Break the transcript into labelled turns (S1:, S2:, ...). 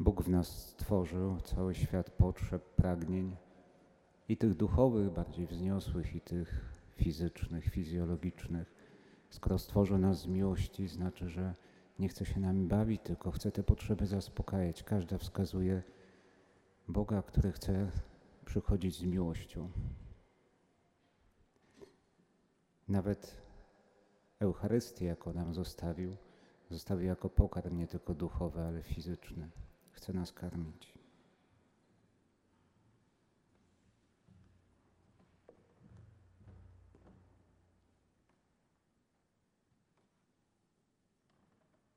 S1: Bóg w nas stworzył cały świat potrzeb, pragnień i tych duchowych, bardziej wzniosłych, i tych fizycznych, fizjologicznych. Skoro stworzył nas z miłości, znaczy, że nie chce się nami bawić, tylko chce te potrzeby zaspokajać. Każda wskazuje Boga, który chce przychodzić z miłością. Nawet Eucharystię, jaką nam zostawił, zostawił jako pokarm nie tylko duchowy, ale fizyczny. Chce nas karmić.